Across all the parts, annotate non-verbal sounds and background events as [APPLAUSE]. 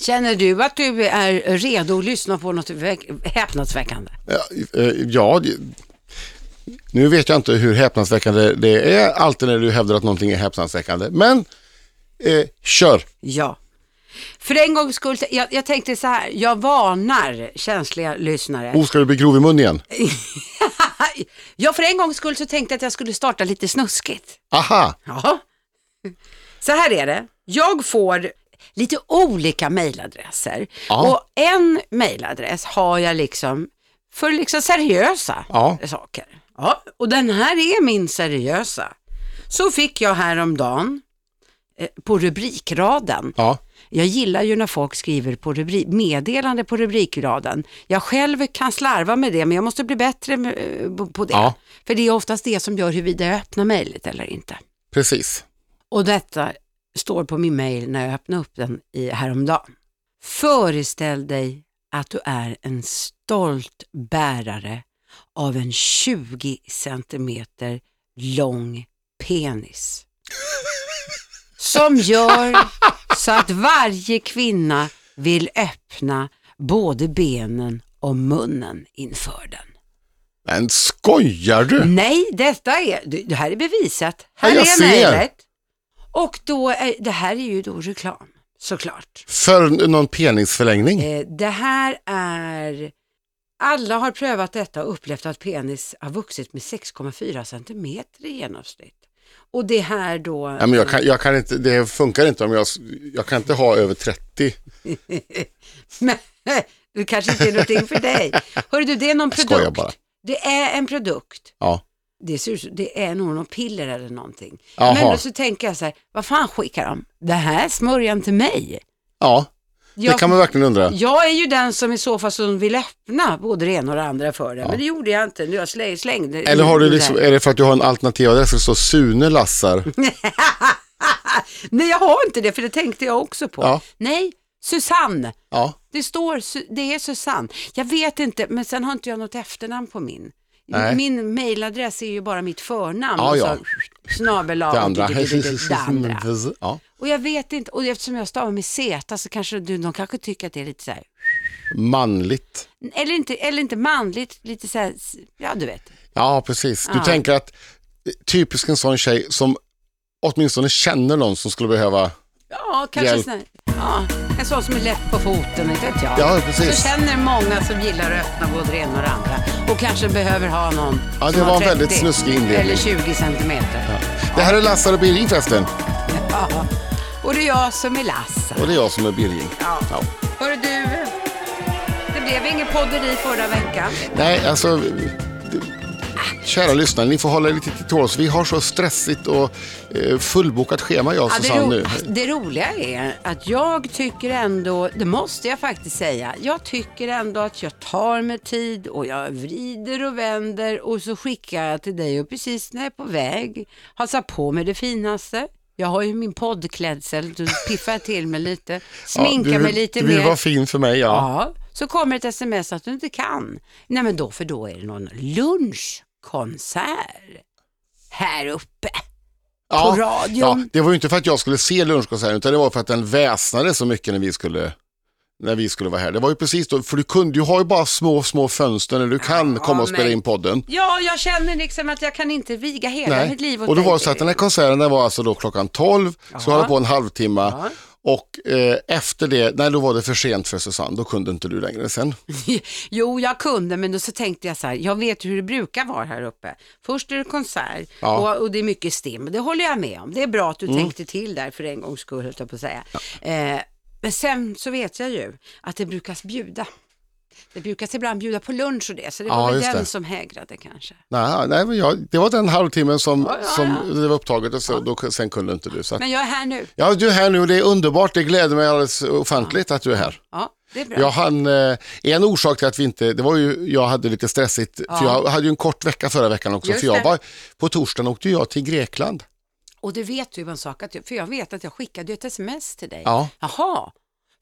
Känner du att du är redo att lyssna på något väck- häpnadsväckande? Ja, eh, ja, nu vet jag inte hur häpnadsväckande det är alltid när du hävdar att någonting är häpnadsväckande. Men eh, kör. Ja. För en gångs skull, jag, jag tänkte så här, jag varnar känsliga lyssnare. Oh, ska du bli grov i mun igen? [LAUGHS] ja, för en gångs skull så tänkte jag att jag skulle starta lite snuskigt. Aha, Ja. Så här är det, jag får lite olika mejladresser Ja. och en mejladress har jag liksom för liksom seriösa Ja. saker. Ja, och den här är min seriösa. Så fick jag häromdagen eh, på rubrikraden. ja. Jag gillar ju när folk skriver på rubri- meddelande på rubrikraden. Jag själv kan slarva med det, men jag måste bli bättre med, eh, på det. Ja. För det är oftast det som gör huruvida jag öppnar mejlet eller inte. precis. Och detta står på min mejl när jag öppnade upp den i häromdagen. Föreställ dig att du är en stolt bärare av en 20 centimeter lång penis. Som gör så att varje kvinna vill öppna både benen och munnen inför den. Men skojar du? Nej, detta är, det här är bevisat. Här Ja, jag är mejlet. Och då är, det här är ju då reklam, såklart. För någon penisförlängning? Eh, det här är, alla har prövat detta och upplevt att penis har vuxit med 6,4 centimeter i genomsnitt. Och det här då... Ja, men jag kan, jag kan inte, det funkar inte om jag, jag kan inte ha över 30. [LAUGHS] Men det kanske inte är någonting för dig. Hörru du, det är någon produkt. bara. Det är en produkt. Ja. Det, ser ut, som- det är nog någon piller eller någonting. Jaha. Men då så tänker jag så här, vad fan skickar de? Det här smörjan till mig. Ja, det Jag, kan man verkligen undra. jag är ju den som i så fall som vill öppna både det ena och det andra för det. Men det gjorde jag inte. Jag släng, slängde Eller har du liksom, är det för att du har en alternativ adress det står Sune Lassar? [LAUGHS] Nej, jag har inte det, för det tänkte jag också på. Ja. Nej, Susanne. Ja, Det står, det är Susanne. Jag vet inte, men sen har inte jag något efternamn på min. Nej. Min mailadress är ju bara mitt förnamn. Ja, och ja. Snabel A det andra. det. [LAUGHS] Ja. Och jag vet inte, och eftersom jag stavar med Z så kanske du, de kanske tycker att det är lite så här, Manligt. eller inte, eller inte manligt, lite så här, ja du vet. Ja, precis. Du tänker att eh, typisk en sån tjej som åtminstone känner någon som skulle behöva... Ja, kanske Hjälp. sån här, ja, en sån som är lätt på foten, inte vet jag. Ja, precis. Så känner många som gillar att öppna både det ena och det andra och kanske behöver ha någon Ja, det som var har en väldigt 30 snuskig inledning. Eller 20 centimeter. Det här är Lassar och Birging förresten. Ja. Och det är jag som är Lasse. Och det är jag som är Birging. Ja. Ja. Hörru du, det blev ingen podderi förra veckan. Nej, alltså... Kära lyssnare, ni får hålla lite till tåls. Vi har så stressigt och eh, fullbokat schema jag och Ja, Susanne nu. det roliga är att jag tycker ändå, det måste jag faktiskt säga, jag tycker ändå att jag tar mig tid och jag vrider och vänder och så skickar jag till dig och precis när jag är på väg har satt på mig det finaste. Jag har ju min poddklädsel, då piffar till mig lite, [LAUGHS] sminkar du, mig lite Du vill mer. vara fin för mig, ja. Ja, så kommer ett sms att du inte kan. Nej men då, för då är det någon lunchkonsert här uppe. ja. på radion. Ja, det var ju inte för att jag skulle se lunchkonserten utan det var för att den väsnade så mycket när vi skulle när vi skulle vara här. Det var ju precis då, för du kunde ju ha ju bara små, små fönster när du kan komma och spela men- in podden. Ja, jag känner liksom att jag kan inte viga hela mitt liv åt och då var det så att den här konserten den var alltså då klockan 12, så Ja. hålla på en halvtimme Ja. Och eh, efter det, nej då var det för sent för Susanne, då kunde inte du längre sen. [LAUGHS] Jo, jag kunde, men då så tänkte jag så här, jag vet hur det brukar vara här uppe. Först är det konsert Ja. och, och det är mycket stim, det håller jag med om. Det är bra att du Mm. tänkte till där för en gångs skull, höll jag på att säga. Eh, men sen så vet jag ju att det brukas bjuda. Det brukas ibland bjuda på lunch och det, så det Ja, var väl just den det. som hägrade kanske. Nej, nej men jag, det var den halvtimmen som, Ja, ja, som ja. det var upptaget och så, då, sen kunde inte du. Så Men jag är här nu. ja, du är här nu och det är underbart, det gläder mig alldeles ofantligt att du är här. Ja, det är bra. Jag hann, eh, en orsak till att vi inte, det var ju, jag hade lite stressigt, för jag hade ju en kort vecka förra veckan också, Just för jag det. var, på torsdagen åkte jag till Grekland. Och det vet du ju en sak, att jag, för jag vet att jag skickade ett sms till dig. Ja. Jaha,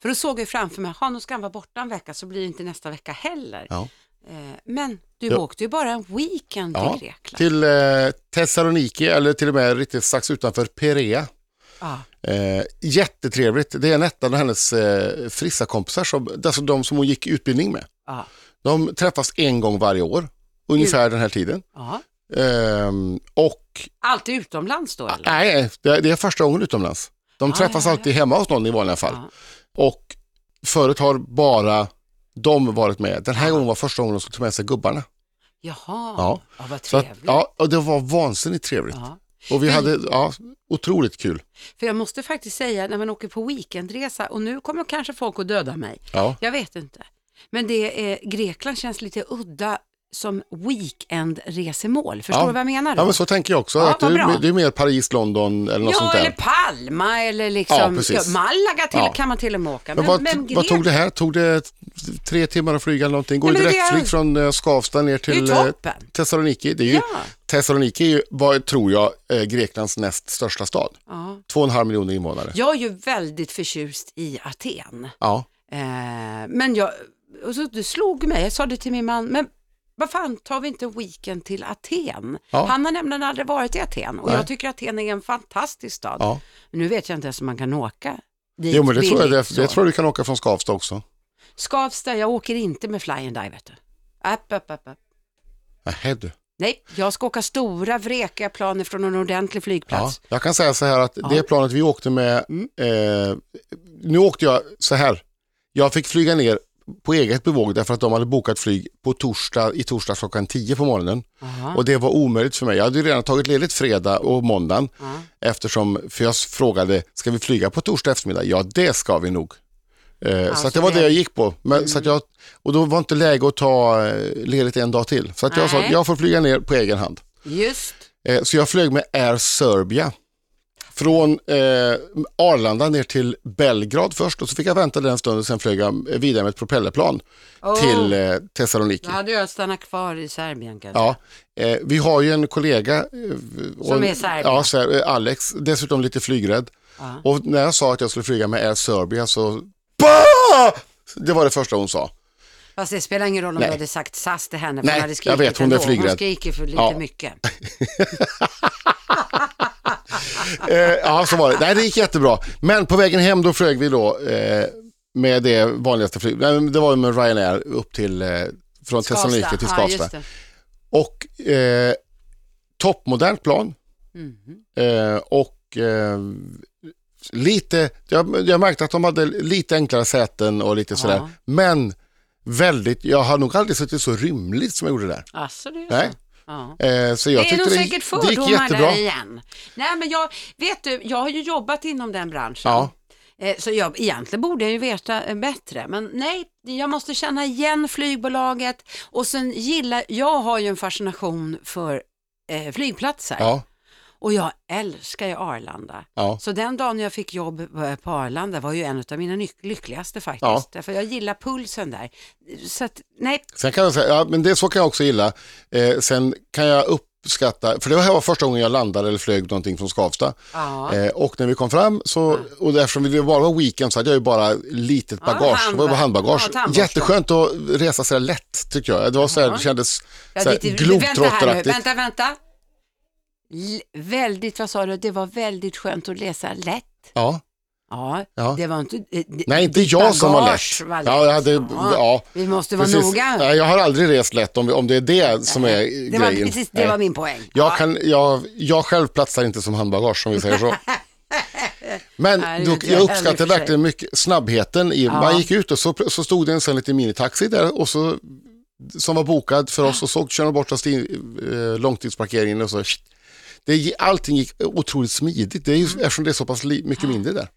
för då såg jag framför mig, ha nu ska han vara borta en vecka så blir det inte nästa vecka heller. Ja. Eh, men du Ja. åkte ju bara en weekend Ja, till Grekland. till eh, Thessaloniki eller till och med riktigt strax utanför Perea. Ja. Eh, jättetrevligt. Det är Netta och hennes eh, frissa kompisar, som, alltså de som hon gick utbildning med. Ja. De träffas en gång varje år, ungefär den här tiden. Ja. Ehm, och Alltid utomlands då eller? nej, det, det är första gången utomlands. De Ah, träffas ja. alltid hemma hos någon i vanliga fall. Och förut har bara de varit med. Den här gången var första gången de skulle ta med sig gubbarna. Jaha, Ja. ja. vad Så att, trevligt. ja, och det var vansinnigt trevligt. Ja. Och vi hade ja, otroligt kul. För jag måste faktiskt säga, när man åker på weekendresa, och nu kommer kanske folk att döda mig, Ja. jag vet inte. Men det är, Grekland känns lite udda som weekendresemål. Förstår Ja. du vad jag menar? Då? Ja, men så tänker jag också. Ja, att det, är- det är mer Paris, London eller något Ja, sånt där. eller Palma eller liksom, Ja. Malaga till, Ja. kan man till och med åka. Men vad, vad tog det här? Tog det tre timmar att flyga eller någonting? Går Nej, det men det är- direktflyg från eh, Skavsta ner till eh. Thessaloniki? Det är ju, Ja. Thessaloniki är ju, var, tror jag, eh, Greklands näst största stad. Ja. Två och en halv miljoner invånare. Jag är ju väldigt förtjust i Aten. Ja. Eh, men jag, och så, det slog mig, jag sa det till min man, men vad fan tar vi inte en weekend till Aten? Ja. Han har nämligen aldrig varit i Aten och Nej. jag tycker Aten är en fantastisk stad. ja. Men nu vet jag inte ens om man kan åka dit Jo, men det tror, jag, det, det tror jag du kan åka från Skavsta också. Skavsta, jag åker inte med Fly and vet du. App, app, app, app. Nähä du. Nej, jag ska åka stora vrekiga planer från en ordentlig Ja, flygplats. jag kan säga så här att det planet vi åkte med, Mm. eh, nu åkte jag så här, jag fick flyga ner på eget bevåg därför att de hade bokat flyg på torsdag, i torsdags klockan 10 på morgonen. Aha. Och det var omöjligt för mig. Jag hade ju redan tagit ledigt fredag och måndagen Ja. eftersom, för jag frågade, ska vi flyga på torsdag eftermiddag? Ja, det ska vi nog. Eh, så att det var det- jag gick på. Men, så att jag, och då var inte läge att ta eh, ledigt en dag till. Så att jag sa, Nej. jag får flyga ner på egen hand. Just, Eh, Så jag flög med Air Serbia. Från eh, Arlanda ner till Belgrad först och så fick jag vänta där en stund och sen flög jag vidare med ett propellerplan Åh. till eh, Thessaloniki. då hade jag stannat kvar i Serbien kanske. Ja, eh, vi har ju en kollega, eh, och- Som är serb. ja, ser, eh, Alex, dessutom lite flygrädd. Ja. Och när jag sa att jag skulle flyga med Air Serbia så bah! Det var det första hon sa. Fast det spelar ingen roll om Nej. du hade sagt SAS till henne, för Nej, hon hade jag vet, hon är ändå. Hon skriker för lite Ja. mycket. [LAUGHS] Eh, ja, så var det. Nej, det gick jättebra. Men på vägen hem då flög vi då eh, med det vanligaste flyg. Nej, men Det var med Ryanair upp till, eh, från Thessaloniki till Ja, Skavsta. det. och eh, toppmodernt plan. Mhm. Eh, och eh, lite, jag, jag märkte att de hade lite enklare säten och lite sådär. Ja. Men väldigt, jag har nog aldrig suttit så rymligt som jag gjorde där. Alltså, det är Nej. så. Ja. Eh, så jag det är nog säkert det fördomar jättebra. där igen. Nej, men jag, vet du, jag har ju jobbat inom den branschen. Ja. Eh, Så jag, egentligen borde jag ju veta eh, bättre, men nej, jag måste känna igen flygbolaget och sen gillar, jag har ju en fascination för eh, flygplatser Ja, och jag älskar ju Arlanda. ja. Så den dagen jag fick jobb eh, på Arlanda var ju en av mina lyckligaste faktiskt. Ja. Därför jag gillar pulsen där. Så att, nej, Sen kan jag säga, ja, men det så kan jag också gilla. Eh, sen kan jag uppskatta, för det här var första gången jag landade eller flög någonting från Skavsta. ja. Eh, och när vi kom fram så, och eftersom det bara var weekend så hade jag ju bara litet Ja, bagage. det var bara handbag- handbagage. ja. Jätteskönt att resa så här lätt tyckte jag. Det var så här, Ja. det kändes Ja, lite- vänta här nu, globetrotteraktigt. vänta, vänta. Väldigt, vad sa du, det var väldigt skönt att läsa lätt. Ja. Ja, Ja. det var inte... eh, d- Nej, inte jag som var lätt. var lätt. Ja, jag, hade, ja. Vi måste vara precis. noga. Nej, jag har aldrig rest lätt om, om det är det som är det var, grejen. precis, det Nej. var min poäng. Jag, Ja. kan, jag, jag själv platsar inte som handbagage om vi säger så. [LAUGHS] Men Nej, det då, jag uppskattar verkligen mycket snabbheten. I, Man gick ut och så, så stod det en sån liten minitaxi där och så, som var bokad för oss och så körde de bort oss till eh, långtidsparkeringen och så. Det, allting gick otroligt smidigt det är ju, Mm. eftersom det är så pass mycket mindre där.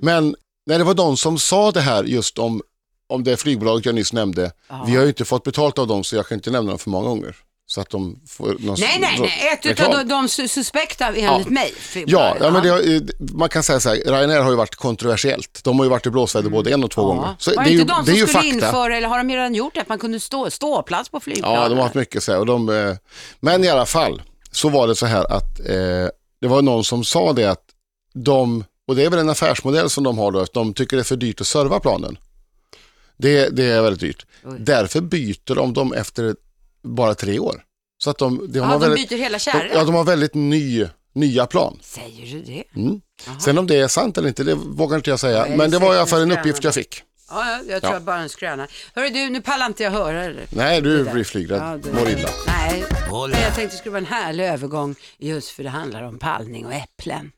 Men när det var någon som sa det här just om, om det flygbolaget jag nyss nämnde. Ja. Vi har ju inte fått betalt av dem så jag kan inte nämna dem för många gånger. Så att de får någon Nej, nej, nej, ett reklam. utav de, de su- suspekta enligt Ja. mig. Ja, ja men det, man kan säga så här, Ryanair har ju varit kontroversiellt. De har ju varit i blåsväder både en och två gånger. Så Mm. var det det är ju, inte de som skulle fakta. införa, eller har de redan gjort det, att man kunde stå, ståplats på flygplanet? Ja, de har haft mycket så här. Och de, eh, men i alla fall så var det så här att eh, det var någon som sa det att de, och det är väl en affärsmodell som de har då, att de tycker det är för dyrt att serva planen. Det, det är väldigt dyrt. Oj. Därför byter de dem efter bara tre år. Så att de, de, Ja, har de väldigt, byter hela kärran. ja, de har väldigt ny, nya plan. Säger du det? Mm. Sen om det är sant eller inte, det vågar inte jag säga. Nej, Men det var i alla fall en uppgift jag fick. Ja, ja, jag tror Ja. bara en skröna. Hörru du, nu pallar inte jag höra det. Nej, du blir flygrädd. Mår illa. Nej, men jag tänkte det skulle vara en härlig övergång just för det handlar om pallning och äpplen.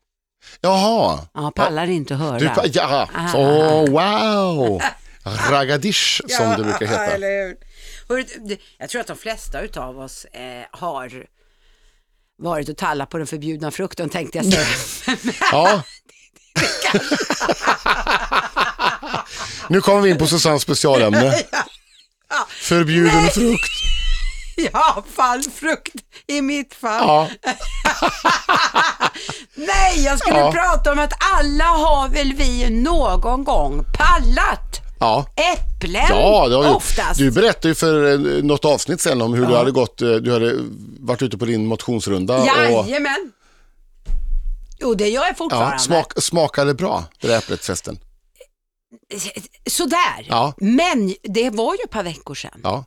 Jaha. Ja, pallar inte att höra. Du, pa- ja, Ah. åh wow. Ragadish [LAUGHS] som det brukar heta. eller hur? Hörru, det- Jag tror att de flesta utav oss eh, har varit och tallat på den förbjudna frukten tänkte jag säga. Ja. [LAUGHS] [LAUGHS] nu kommer vi in på Susannes specialämne. [LAUGHS] Förbjuden Nej. frukt. ja, fallfrukt i mitt fall. Ja. [LAUGHS] Nej, jag skulle Ja. prata om att alla har väl vi någon gång pallat Ja. äpplen Ja, det har ju, oftast. du berättade ju för eh, något avsnitt sen om hur du hade gått, eh, du hade varit ute på din motionsrunda. Och, Jajamän. Jo, det gör jag fortfarande. ja, smak, smakade bra, det där äpplet förresten. Sådär. Ja. Men det var ju ett par veckor sedan. Ja,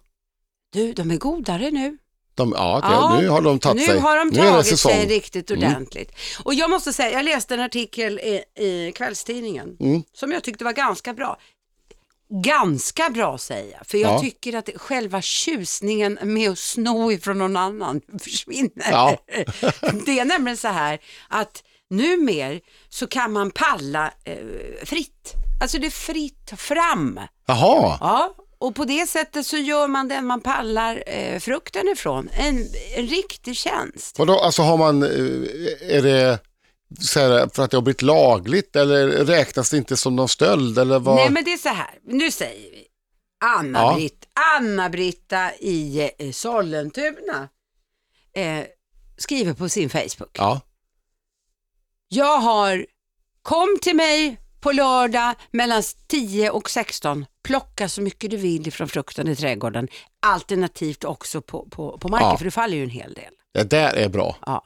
Du, de är godare nu. de, ja, det, nu har de tagit nu sig. har de nu är det tagit. Mm. sig riktigt ordentligt. Och jag måste säga, jag läste en artikel i, i kvällstidningen Mm. som jag tyckte var ganska bra. Ganska bra säger jag, för jag Ja. tycker att själva tjusningen med att sno ifrån någon annan [LAUGHS] försvinner. Ja. [LAUGHS] det är nämligen så här att numer så kan man palla eh, fritt. Alltså det är fritt fram. Jaha, Ja, och på det sättet så gör man den man pallar eh, frukten ifrån. En, en riktig tjänst. Vadå, alltså har man, eh, är det så här, för att det har blivit lagligt eller räknas det inte som någon stöld eller vad? Nej men det är så här, nu säger vi Anna-Britt, Anna-Britta i eh, Sollentuna eh, skriver på sin Facebook. Ja, Jag har, kom till mig på lördag mellan 10 och 16, plocka så mycket du vill från frukten i trädgården. Alternativt också på, på, på marken, Ja. för det faller ju en hel del. det där är bra. Ja.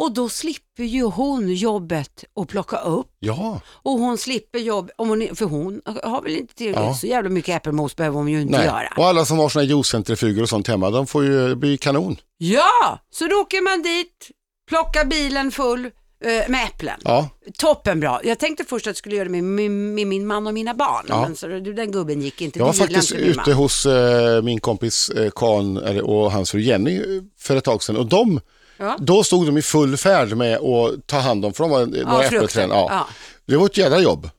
Och då slipper ju hon jobbet att plocka upp Ja, och hon slipper jobb, om hon, för hon har väl inte tillräckligt Ja. så jävla mycket äppelmos behöver hon ju inte nej. göra. Och alla som har såna juicecentrifuger och sånt hemma, de får ju bli kanon. Ja, så då åker man dit, plockar bilen full med äpplen. Ja, Toppenbra. Jag tänkte först att jag skulle göra det med, med, min man och mina barn, Ja. men så, den gubben gick inte. jag var faktiskt ute man. hos eh, min kompis eh, Kan och hans fru Jenny eh, för ett tag sedan och de, Ja. då stod de i full färd med att ta hand om, för de var några äppelträd. Ja. Det var ett jädra jobb.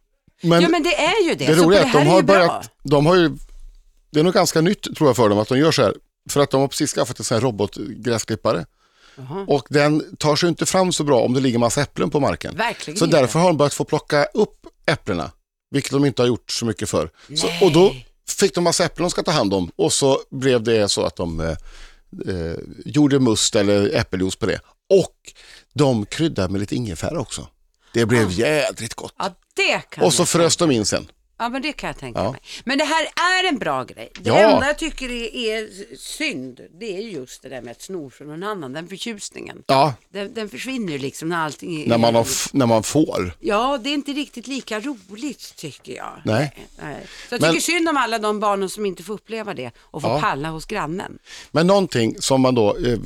Men ja, men det är ju det. Det roliga är att de har bra. börjat, de har ju, det är nog ganska nytt tror jag för dem att de gör så här. För att de har precis skaffat en sån här robotgräsklippare. Jaha. Och den tar sig inte fram så bra om det ligger massa äpplen på marken. Verkligen Så därför har de börjat få plocka upp äpplena. Vilket de inte har gjort så mycket för. Så, och då fick de massa äpplen de ska ta hand om. Och så blev det så att de eh, eh, gjorde must eller äppeljuice på det. Och de kryddade med lite ingefära också. Det blev jädrigt gott. Ja, Och så frös de in sen. Ja, men det kan jag tänka Ja. mig. Men det här är en bra grej. Det Ja. enda jag tycker är, är synd, det är just det där med att sno från någon annan, den förtjusningen. Ja, Den, den försvinner ju liksom när allting är... när man, har, f- när man får. Ja, det är inte riktigt lika roligt tycker jag. Nej. Nej. Så jag Men- tycker synd om alla de barnen som inte får uppleva det och får Ja. palla hos grannen. Men Men någonting som man då, eh,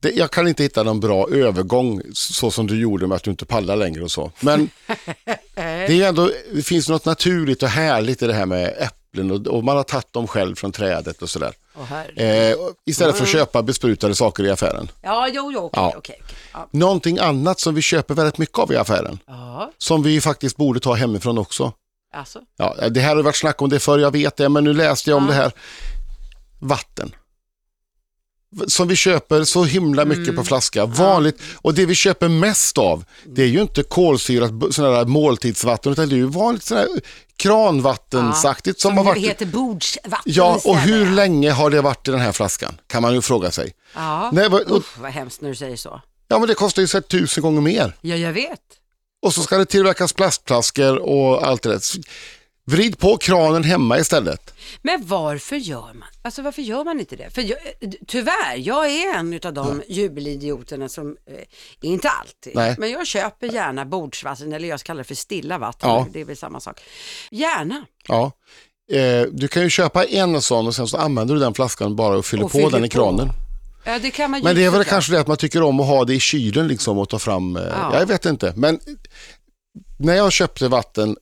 det, jag kan inte hitta någon bra övergång så som du gjorde med att du inte pallar längre och så. Men [LAUGHS] det, är ändå, det finns något naturligt och härligt i det här med äpplen och, och man har tagit dem själv från trädet och sådär. Herre. Eh, istället för att köpa besprutade saker i affären. Ja, jo, jo, okej, Ja. okej. okej. Ja. Någonting annat som vi köper väldigt mycket av i affären, Ja, som vi faktiskt borde ta hemifrån också. alltså. Ja, det här har varit snack om det förr, jag vet det, men nu läste jag om Ja. det här. Vatten. Som vi köper så himla mycket Mm. på flaska, vanligt. Och det vi köper mest av, det är ju inte kolsyrat här måltidsvatten, utan det är ju vanligt här kranvattensaktigt som, Som har varit... heter bordsvatten Ja, och hur länge har det varit i den här flaskan? Kan man ju fråga sig. Ja, Nej, och, Usch, vad hemskt när du säger så. ja, men det kostar ju så tusen gånger mer. Ja, jag vet. Och så ska det tillverkas plastflaskor och allt det där. Vrid på kranen hemma istället. Men varför gör man? Alltså varför gör man inte det? För jag, tyvärr, jag är en av de jubelidioterna som, eh, inte alltid, Nej. men jag köper gärna bordsvatten, eller jag kallar det för stilla vatten, Ja. det är väl samma sak. Gärna. Ja. Eh, du kan ju köpa en sån och sen så använder du den flaskan bara och fyller Och på fyller den i på. kranen. Ja, det kan man ju Men det är väl kanske det att man tycker om att ha det i kylen liksom och ta fram, eh, Ja. jag vet inte. Men när jag köpte vatten, eh,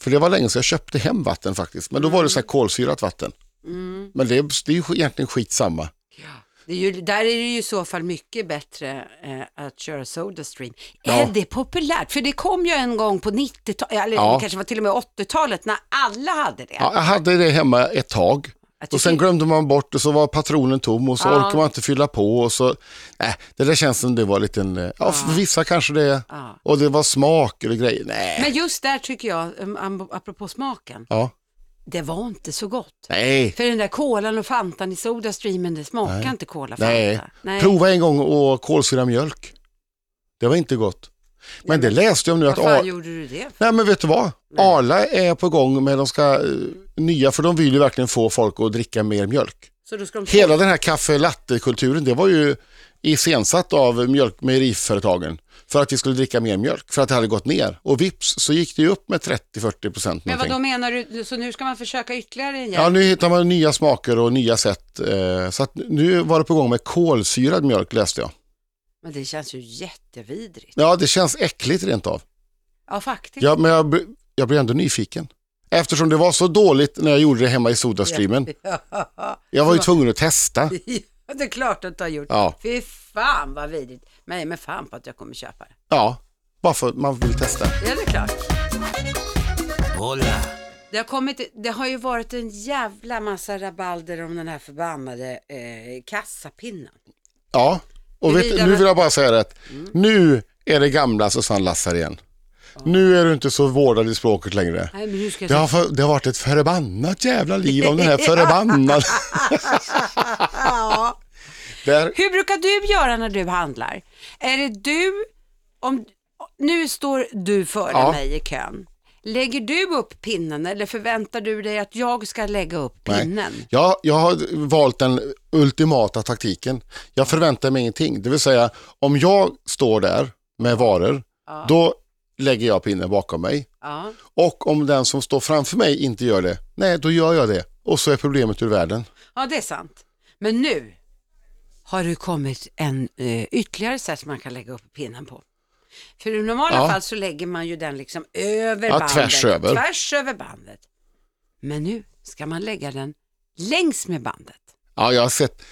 för det var länge sedan jag köpte hem vatten faktiskt, men då var det så här kolsyrat vatten. Mm. Men det, det är ju egentligen skitsamma. Ja. Det är ju, där är det ju i så fall mycket bättre eh, att köra Sodastream. Ja. Är det populärt? För det kom ju en gång på 90-talet, eller Ja. det kanske var till och med 80-talet, när alla hade det. Ja, jag hade det hemma ett tag. Och sen glömde man bort det så var patronen tom och så Ja. orkar man inte fylla på. Och så, nej, det där känns som det var lite en, eh, ja, för vissa kanske det, Ja. och det var smak eller grejer. Nej, Men just där tycker jag, um, apropå smaken, ja, det var inte så gott. nej, För den där kolan och fantan i Sodastreamen, det smakar inte kola Fanta. nej. Nej. Prova en gång och kolsyra mjölk. Det var inte gott. Men det läste jag nu att, A- gjorde du det? nej men vet du vad? Nej. Arla är på gång med, de ska, eh, nya, för de vill ju verkligen få folk att dricka mer mjölk. Så då ska de Hela den här kaffe latte-kulturen, det var ju iscensatt av mjölk, mejeriföretagen för att vi skulle dricka mer mjölk, för att det hade gått ner. Och vips så gick det ju upp med 30-40 procent. Men vad då menar du, så nu ska man försöka ytterligare igen? Ja, nu hittar man nya smaker och nya sätt. Eh, så att nu var det på gång med kolsyrad mjölk läste jag. Men det känns ju jättevidrigt. Ja, det känns äckligt rent av. Ja, faktiskt. Ja, men jag, jag blir ändå nyfiken. Eftersom det var så dåligt när jag gjorde det hemma i Sodastreamen. [LAUGHS] Jag var ju tvungen att testa. [LAUGHS] Ja, det är klart att du har gjort. Ja. Fy fan vad vidrigt. Men jag är med fan på att jag kommer köpa det. Ja, bara för att man vill testa. Ja, det är klart. Hola. Det har, kommit, det har ju varit en jävla massa rabalder om den här förbannade eh, kassapinnen. Ja, och vet, nu vill jag bara säga det. att Nu är det gamla Susanne Lassar igen. Nu är du inte så vårdad i språket längre. Nej, Det har, för, det har varit ett förbannat jävla liv om den här [LAUGHS] förbannade... Ja. [LAUGHS] Där, Hur brukar du göra när du handlar? Är det du, om, nu står du före Ja. mig i kön. Lägger du upp pinnen eller förväntar du dig att jag ska lägga upp Nej. pinnen? jag, jag har valt den ultimata taktiken. Jag förväntar mig ingenting. Det vill säga, om jag står där med varor, Ja. då lägger jag pinnen bakom mig. Ja. Och om den som står framför mig inte gör det, nej då gör jag det. Och så är problemet ur världen. ja, det är sant. Men nu har det kommit en eh, ytterligare sätt man kan lägga upp pinnen på. För i normala Ja. fall så lägger man ju den liksom över Ja, bandet. tvärs över. Tvärs över bandet. Men nu ska man lägga den längs med bandet. Ja, jag har sett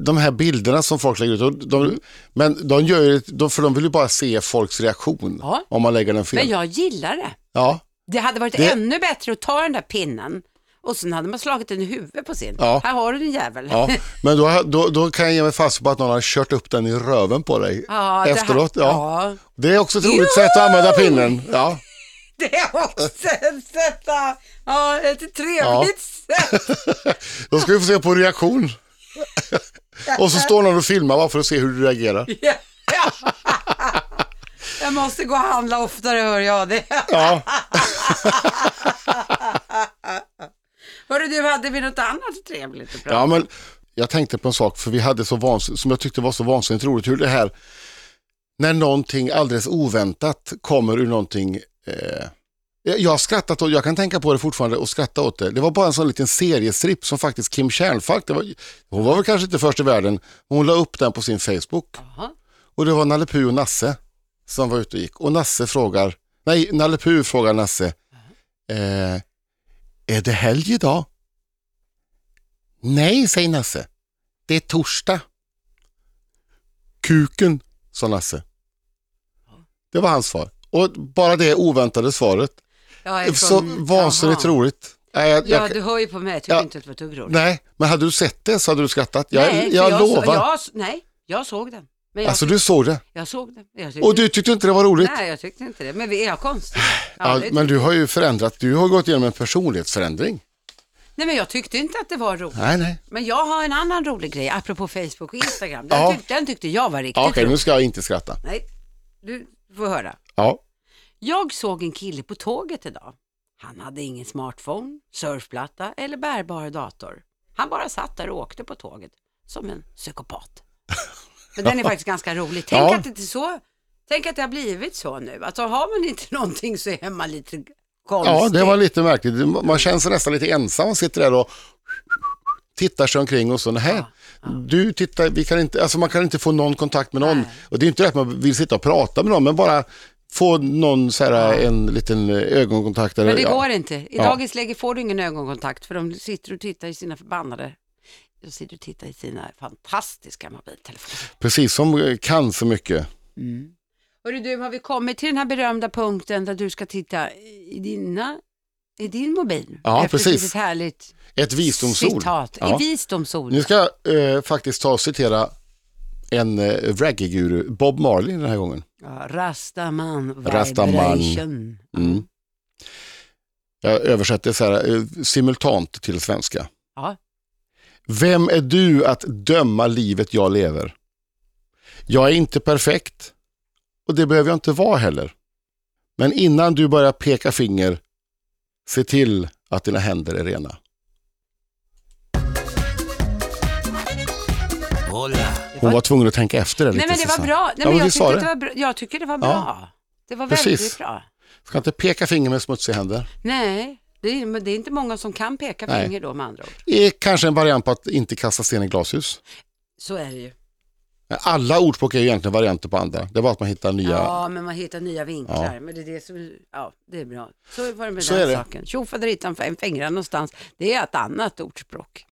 de här bilderna som folk lägger ut. De, Mm. Men de gör ju, de, för de vill ju bara se folks reaktion Ja. om man lägger den fel. Men jag gillar det. Ja, Det hade varit Det- ännu bättre att ta den där pinnen och sen hade man slagit den i huvudet på sin. Ja. Här har du din jävel. ja. [LAUGHS] Men då, då, då kan jag ge mig fast på att någon har kört upp den i röven på dig Ja, det här- efteråt. Ja. ja. Det är också ett roligt sätt att använda pinnen. Ja. [LAUGHS] Det är också ett sätt att, ja, ett trevligt sätt. [LAUGHS] Då ska vi få se på reaktion. Och så står någon och filmar bara för att se hur du reagerar. Ja. Jag måste gå och handla oftare hör jag det. Ja, Hörru du, hade vi något annat trevligt att prata ja men jag tänkte på en sak för vi hade så vansinnigt, som jag tyckte var så vansinnigt roligt, hur det här, när någonting alldeles oväntat kommer ur någonting eh, jag har skrattat och jag kan tänka på det fortfarande och skratta åt det. Det var bara en sån liten seriestripp som faktiskt Kim Kärnfalk, det var, hon var väl kanske inte först i världen, hon la upp den på sin Facebook. Jaha. Och det var Nalle Puh och Nasse som var ute och gick. Och Nasse frågar, nej, Nalle Puh frågar Nasse, eh, är det helg idag? Nej, säger Nasse. Det är torsdag. Kuken, sa Nasse. Det var hans svar. Och bara det oväntade svaret. Jag är Så vansinnigt roligt. Nej, jag, Ja, jag, du hör ju på mig, jag tycker Ja. inte att det var ett dugg roligt. nej, men hade du sett det så hade du skrattat. Jag, Nej, jag, så- lovar. Jag, nej, jag såg den. Men jag, alltså du såg det. jag såg den. Jag tyckte, Och du tyckte inte det var roligt? Nej, jag tyckte inte det. Men vi är konstiga. Ja, Ja, det men tyckte- du har ju förändrat, du har gått igenom en personlighetsförändring. Nej, men jag tyckte inte att det var roligt. Nej, nej. Men jag har en annan rolig grej, apropå Facebook och Instagram. Den, Ja. tyckte, den tyckte jag var riktigt Ja, Okej, rolig. nu ska jag inte skratta. Nej, du får höra. Ja, Jag såg en kille på tåget idag. Han hade ingen smartphone, surfplatta eller bärbar dator. Han bara satt där och åkte på tåget som en psykopat. Men den är [LAUGHS] faktiskt ganska rolig. Tänk, Ja. att det är så, tänk att det har blivit så nu. Alltså har man inte [LAUGHS] någonting så är man lite konstig. ja, det var lite märkligt. Man känner sig nästan lite ensam. Man sitter där och tittar sig omkring och så, nej, Ja, ja. du tittar, vi kan inte, alltså man kan inte få någon kontakt med någon. Nej. Och det är inte det att man vill sitta och prata med någon, men bara få någon så här, en liten eh, ögonkontakt. Eller, Men det ja. går inte. I dagens läge får du ingen ögonkontakt för de sitter och tittar i sina förbannade, de sitter och tittar i sina fantastiska mobiltelefoner. Precis, som eh, kan så mycket. Mm. Hörru du, har vi kommit till den här berömda punkten där du ska titta i dina i din mobil. Ja, Efter precis. Ett härligt Ett visdomsord. citat. Ja. I visdomsord. Nu ska jag eh, faktiskt ta och citera en eh, reggae-guru, Bob Marley den här gången. Ja, Rastaman Rastaman. vibration. Mm. Jag översätter så här, eh, simultant till svenska. Ja. Vem är du att döma livet jag lever? Jag är inte perfekt och det behöver jag inte vara heller. Men innan du börjar peka finger, se till att dina händer är rena. Hon var tvungen att tänka efter det lite. Nej men det var bra. Nej, Ja, men jag, att det? det var bra. jag tycker det var bra. Det var Precis. väldigt bra. Ska inte peka finger med smutsiga händer. Nej, det är, men det är inte många som kan peka Nej. finger då med andra ord. Det är kanske en variant på att inte kasta sten i glashus. Så är det ju. Alla ordspråk är ju egentligen varianter på andra. Det var att man hittar nya. Ja, men man hittar nya vinklar. Men det är det som, ja, det är bra. Så var det med Så den är det. saken. Tjofaderittan fingrar någonstans. Det är ett annat ordspråk.